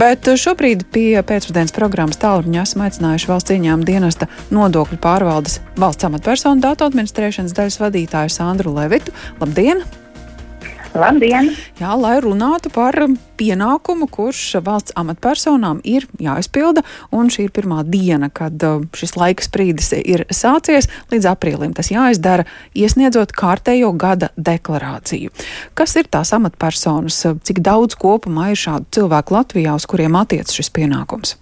Bet šobrīd pie pēcpusdienas programmas tālruņa esam aicinājuši valsts ieņēmuma dienesta nodokļu pārvaldes valsts amatpersonu datu administrēšanas daļas vadītāju Sandru Levitu. Labdien! Labdien! Jā, lai runātu par pienākumu, kurš valsts amatpersonām ir jāizpilda, un šī ir pirmā diena, kad uh, šis laika sprīdis ir sācies. Līdz aprīlim tas jāizdara, iesniedzot kārtējo gada deklarāciju. Kas ir tās amatpersonas, cik daudz kopumā ir šādu cilvēku Latvijā, uz kuriem attiec šis pienākums?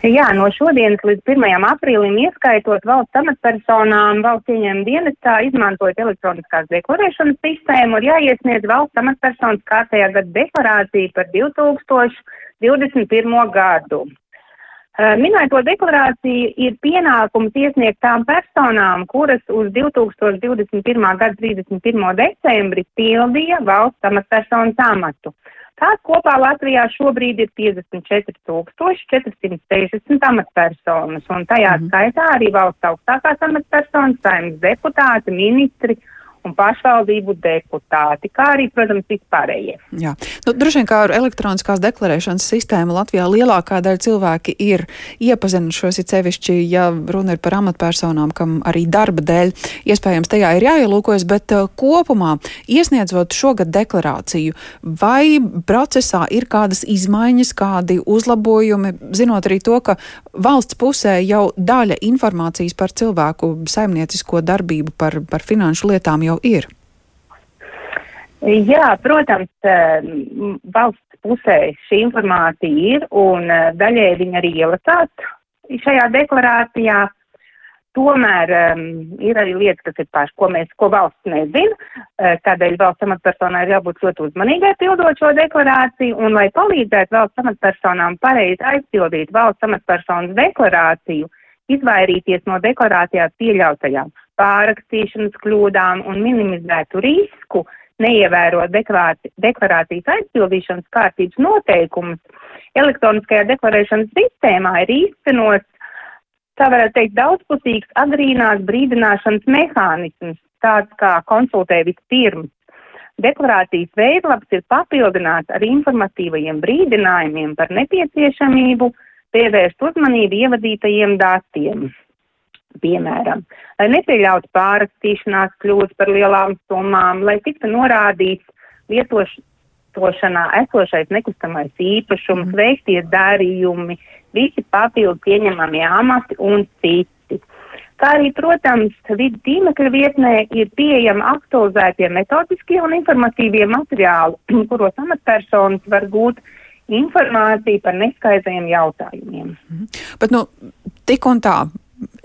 Jā, no šodienas līdz 1. aprīlim ieskaitot valsts amatpersonām valsts ieņēmuma dienestā izmantojot elektroniskās deklarēšanas sistēmu ir jāiesniedz valsts amatpersonas kārtējā gada deklarācija par 2021. gadu. Minēto deklarāciju ir pienākums iesniegt tām personām, kuras uz 2021. gada 31. decembri pildīja valsts amatpersonas amatu. Tās kopā Latvijā šobrīd ir 5460 amatpersonas, un tajā mm -hmm. skaitā arī valsts augstākās amatpersonas, saimnes deputāti, ministri un pašvaldību deputāti, kā arī, protams, vispārējie. Jā, nu, droši vien kā ar elektroniskās deklarēšanas sistēmu Latvijā lielākā daļa cilvēki ir iepazinušos, it sevišķi, ja runa ir par amatpersonām, kam arī darba dēļ iespējams tajā ir jāielūkojas, bet uh, kopumā iesniedzot šogad deklarāciju, vai procesā ir kādas izmaiņas, kādi uzlabojumi, zinot arī to, ka valsts pusē jau daļa informācijas par cilvēku saimniecisko darbību, par, par finanšu lietām jau ir? Jā, protams, eh, valsts pusē šī informācija ir un eh, daļai viņa arī ielasās šajā deklarācijā. Tomēr um, ir arī lietas, kas ir paši, ko mēs, ko valsts nezina, uh, tādēļ valsts amatpersonai ir jābūt ļoti uzmanīgai pildot šo deklarāciju, un lai palīdzētu valsts amatpersonām pareizi aizpildīt valsts amatpersonas deklarāciju, izvairīties no deklarācijās pieļautajām pārakstīšanas kļūdām un minimizētu risku, neievērot deklarācijas aizpildīšanas kārtības noteikumus, elektroniskajā deklarēšanas sistēmā ir īstenots, tā varētu teikt, daudzpusīgs agrīnās brīdināšanas mehānisms, tāds kā konsultē vispirms. Deklarācijas veidlaps ir papildināts ar informatīvajiem brīdinājumiem par nepieciešamību pievērst uzmanību ievadītajiem datiem. Piemēram, lai nepieļautu pārrakstīšanās kļūdas par lielām summām, lai tiktu norādīts lietošanā esošais nekustamais īpašums, mm. veiktie darījumi, visi papildu pieņemamie amati un citi. Kā arī, protams, vidu tīmekļa vietnē ir pieejama aktualizētie metodiskie un informatīvie materiāli, kuros amatpersonas var gūt informāciju par neskaidriem jautājumiem. Mm. Bet, nu, tik un tā,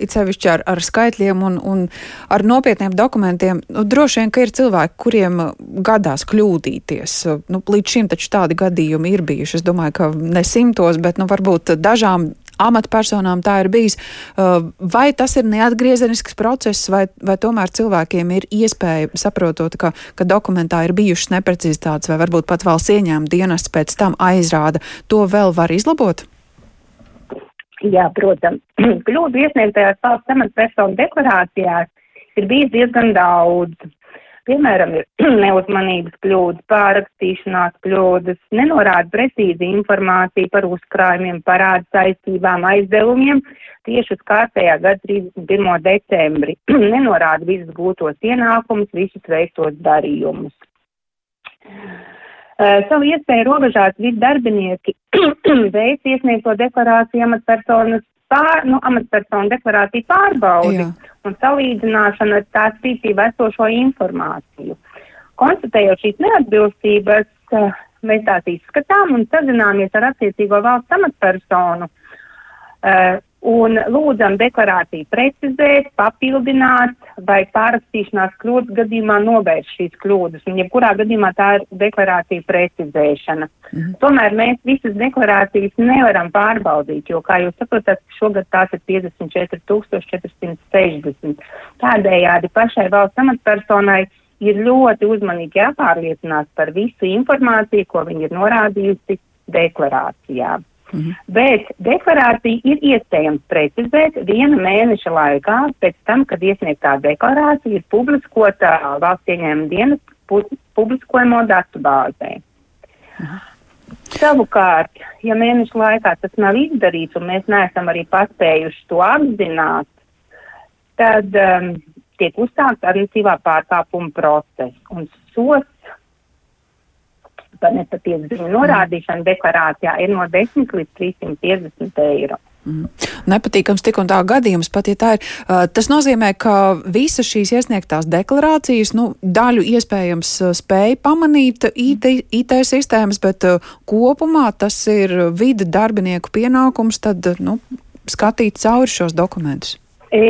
it sevišķi ar, ar skaitļiem un, un ar nopietniem dokumentiem, nu, droši vien, ka ir cilvēki, kuriem uh, gadās kļūdīties. Nu, līdz šim taču tādi gadījumi ir bijuši. Es domāju, ka ne simtos, bet nu, varbūt dažām amatpersonām tā ir bijis. Uh, vai tas ir neatgriezenisks process, vai, vai tomēr cilvēkiem ir iespēja, saprotot, ka, ka dokumentā ir bijušas neprecizitātes, vai varbūt pat valsts ieņēmuma dienests pēc tam aizrāda, to vēl var izlabot? Jā, protams, kļūdu iesniegtajās valsts amatpersonu deklarācijās ir bijis diezgan daudz. Piemēram, ir neuzmanības kļūdas, pārakstīšanās kļūdas, nenorāda precīzi informāciju par uzkrājumiem, parādu saistībām, aizdevumiem tieši uz kārtējā gada 31. decembri, nenorāda visus gūtos ienākumus, visus veiktos darījumus. Uh, savu iespēju robežās visi darbinieki veic iesniegto deklarāciju amatpersonas pār, nu, amatpersonu deklarāciju pārbaudi Jā. un salīdzināšanu ar tās rīcībā esošo informāciju. Konstatējot šīs neatbilstības, uh, mēs tās izskatām un sazināmies ar attiecīgo valsts amatpersonu. Un lūdzam deklarāciju precizēt, papildināt vai pārrakstīšanās kļūdas gadījumā novērst šīs kļūdas. Un jebkurā gadījumā tā ir deklarācija precizēšana. Mhm. Tomēr mēs visas deklarācijas nevaram pārbaudīt, jo, kā jūs saprotat, šogad tās ir 54,460. Tādējādi pašai valsts amatpersonai ir ļoti uzmanīgi jāpārliecinās par visu informāciju, ko viņi ir norādījusi deklarācijā. Mhm. Bet deklarācija ir iespējams precizēt viena mēneša laikā pēc tam, kad iesniegtā deklarācija ir publiskota valsts ieņēmuma dienas publiskojamo datu bāzē. Mhm. Savukārt, ja mēnešu laikā tas nav izdarīts un mēs neesam arī paspējuši to apzināt, tad um, tiek uzsākts administratīvā pārkāpuma process un sots par nepatiesu ziņu norādīšanu deklarācijā ir no 10 līdz 350 eiro. Mm. Nepatīkams tik un tā gadījums, pat ja tā ir. Uh, tas nozīmē, ka visas šīs iesniegtās deklarācijas, nu, daļu iespējams spēja pamanīt IT, IT sistēmas, bet uh, kopumā tas ir vida darbinieku pienākums tad, nu, skatīt cauri šos dokumentus. E,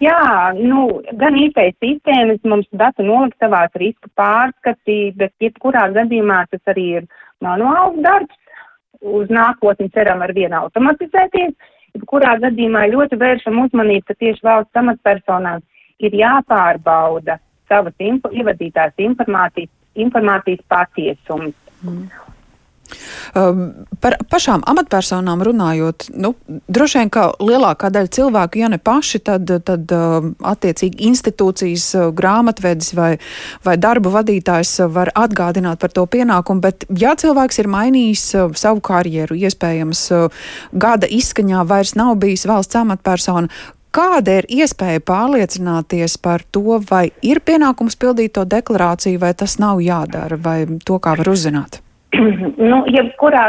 jā, nu, gan IT sistēmas mums datu noliktavās riska pārskatī, bet jebkurā gadījumā tas arī ir manuāls darbs. Uz nākotni ceram ar vienu automatizēties kurā gadījumā ļoti vēršam uzmanību, ka tieši valsts amatpersonām ir jāpārbauda savas info, ievadītās informācijas, informācijas patiesums. Mm. Um, par pašām amatpersonām runājot, nu, droši vien, ka lielākā daļa cilvēku, ja ne paši, tad, tad um, attiecīgi institūcijas, uh, grāmatvedis vai, vai darba vadītājs var atgādināt par to pienākumu, bet ja cilvēks ir mainījis uh, savu karjeru, iespējams, uh, gada izskaņā vairs nav bijis valsts amatpersona, Kāda ir iespēja pārliecināties par to, vai ir pienākums pildīt to deklarāciju, vai tas nav jādara, vai to kā var uzzināt? nu, jebkurā,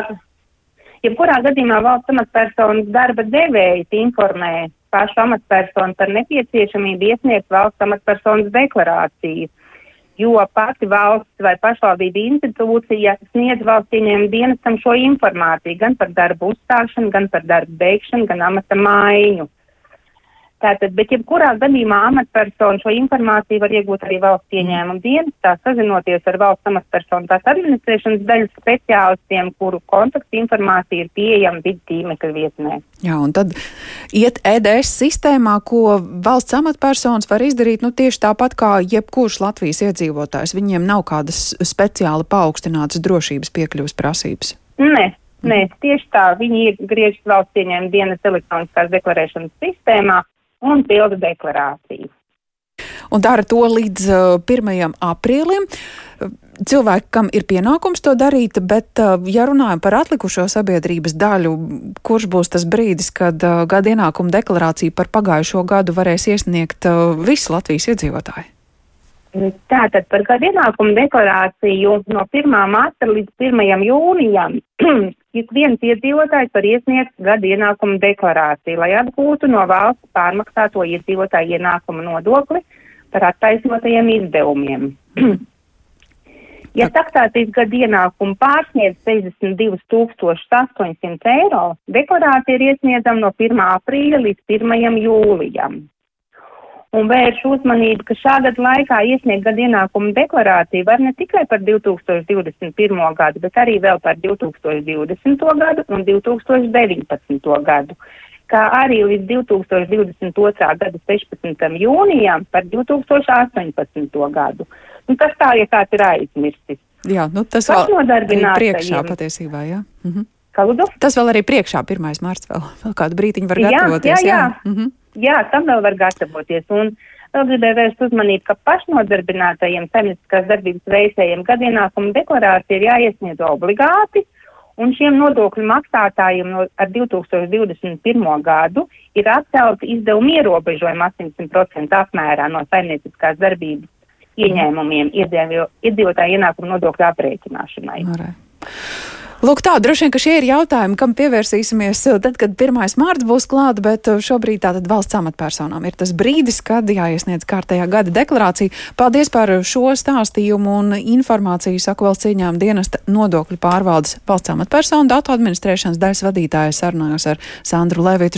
jebkurā gadījumā valsts amatpersonas darba devējs informē pašu amatpersonu par nepieciešamību iesniegt valsts amatpersonas deklarāciju, jo pati valsts vai pašvaldība institūcija sniedz valsts ieņēmuma dienestam šo informāciju gan par darbu uzstāšanu, gan par darbu beigšanu, gan amata maiņu. Tātad, bet jebkurā gadījumā amatpersona šo informāciju var iegūt arī valsts ieņēmuma dienestā, sazinoties ar valsts amatpersonu tās administrēšanas daļas speciālistiem, kuru kontaktu informācija ir pieejama vidu tīmekļa vietnē. Jā, un tad iet EDS sistēmā, ko valsts amatpersonas var izdarīt, nu tieši tāpat kā jebkurš Latvijas iedzīvotājs. Viņiem nav kādas speciāli paaugstinātas drošības piekļuvas prasības. Nē, Nē, tieši tā. Viņi iegriežas valsts ieņēmuma dienas elektroniskās deklarēšanas sistēmā, un pilda deklarāciju. Un dara to līdz uh, 1. aprīlim. Cilvēkam ir pienākums to darīt, bet, uh, ja runājam par atlikušo sabiedrības daļu, kurš būs tas brīdis, kad uh, gada ienākuma deklarāciju par pagājušo gadu varēs iesniegt uh, visi Latvijas iedzīvotāji? Tātad par gada ienākumu deklarāciju no 1. marta līdz 1. jūnijam ik viens iedzīvotājs var iesniegt gada ienākumu deklarāciju, lai atgūtu no valsts pārmaksāto iedzīvotāju ienākumu nodokli par attaisnotajiem izdevumiem. ja taksācijas gada ienākumu pārsniedz 62 800 eiro, deklarācija ir iesniedzama no 1. aprīļa līdz 1. jūlijam un vērš uzmanību, ka šā gada laikā iesniegt gada ienākumu deklarāciju var ne tikai par 2021. gadu, bet arī vēl par 2020. gadu un 2019. gadu, kā arī līdz 2022. gada 16. jūnijam par 2018. gadu. Nu, tas tā, ja kāds ir aizmirstis. Jā, nu tas vēl ir priekšā patiesībā, jā. Mhm. Kaldu? Tas vēl arī priekšā, 1. mārts vēl, vēl kādu brītiņu var gatavoties. Jā, jā, jā. jā. Mhm jā, tam vēl var gatavoties. Un vēl gribēju vērst uzmanību, ka pašnodarbinātajiem saimnieciskās darbības veicējiem gadienākuma deklarācija ir jāiesniedz obligāti. Un šiem nodokļu maksātājiem no, ar 2021. gadu ir atcelti izdevumi ierobežojumi 800% apmērā no saimnieciskās darbības ieņēmumiem iedzīvotāju ienākumu nodokļu aprēķināšanai. Arē. Lūk, tā droši vien, ka šie ir jautājumi, kam pievērsīsimies eh, tad, kad 1. mārts būs klāta, bet eh, šobrīd tātad valsts amatpersonām ir tas brīdis, kad jāiesniedz kārtējā gada deklarācija. Paldies par šo stāstījumu un informāciju, saku valsts cīņām dienesta nodokļu pārvaldes valsts amatpersonu datu administrēšanas daļas vadītāja sarunājos ar Sandru Levitu.